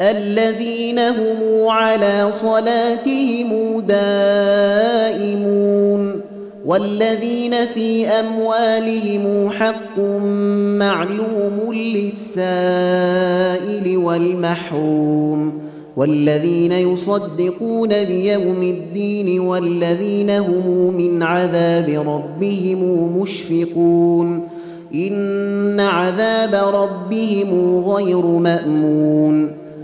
الذين هم على صلاتهم دائمون والذين في أموالهم حق معلوم للسائل والمحروم والذين يصدقون بيوم الدين والذين هم من عذاب ربهم مشفقون إن عذاب ربهم غير مأمون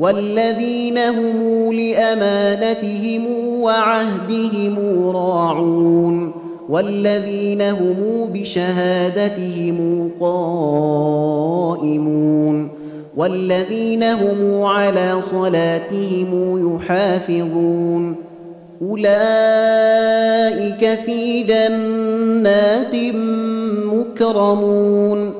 والذين هم لأمانتهم وعهدهم راعون والذين هم بشهادتهم قائمون والذين هم على صلاتهم يحافظون أولئك في جنات مكرمون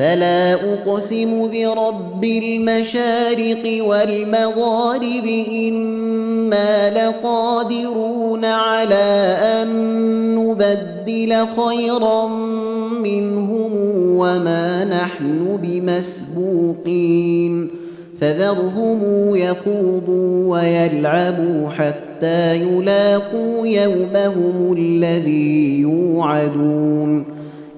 فلا أقسم برب المشارق والمغارب إنا لقادرون على أن نبدل خيرا منهم وما نحن بمسبوقين. فذرهم يخوضوا ويلعبوا حتى يلاقوا يومهم الذي يوعدون.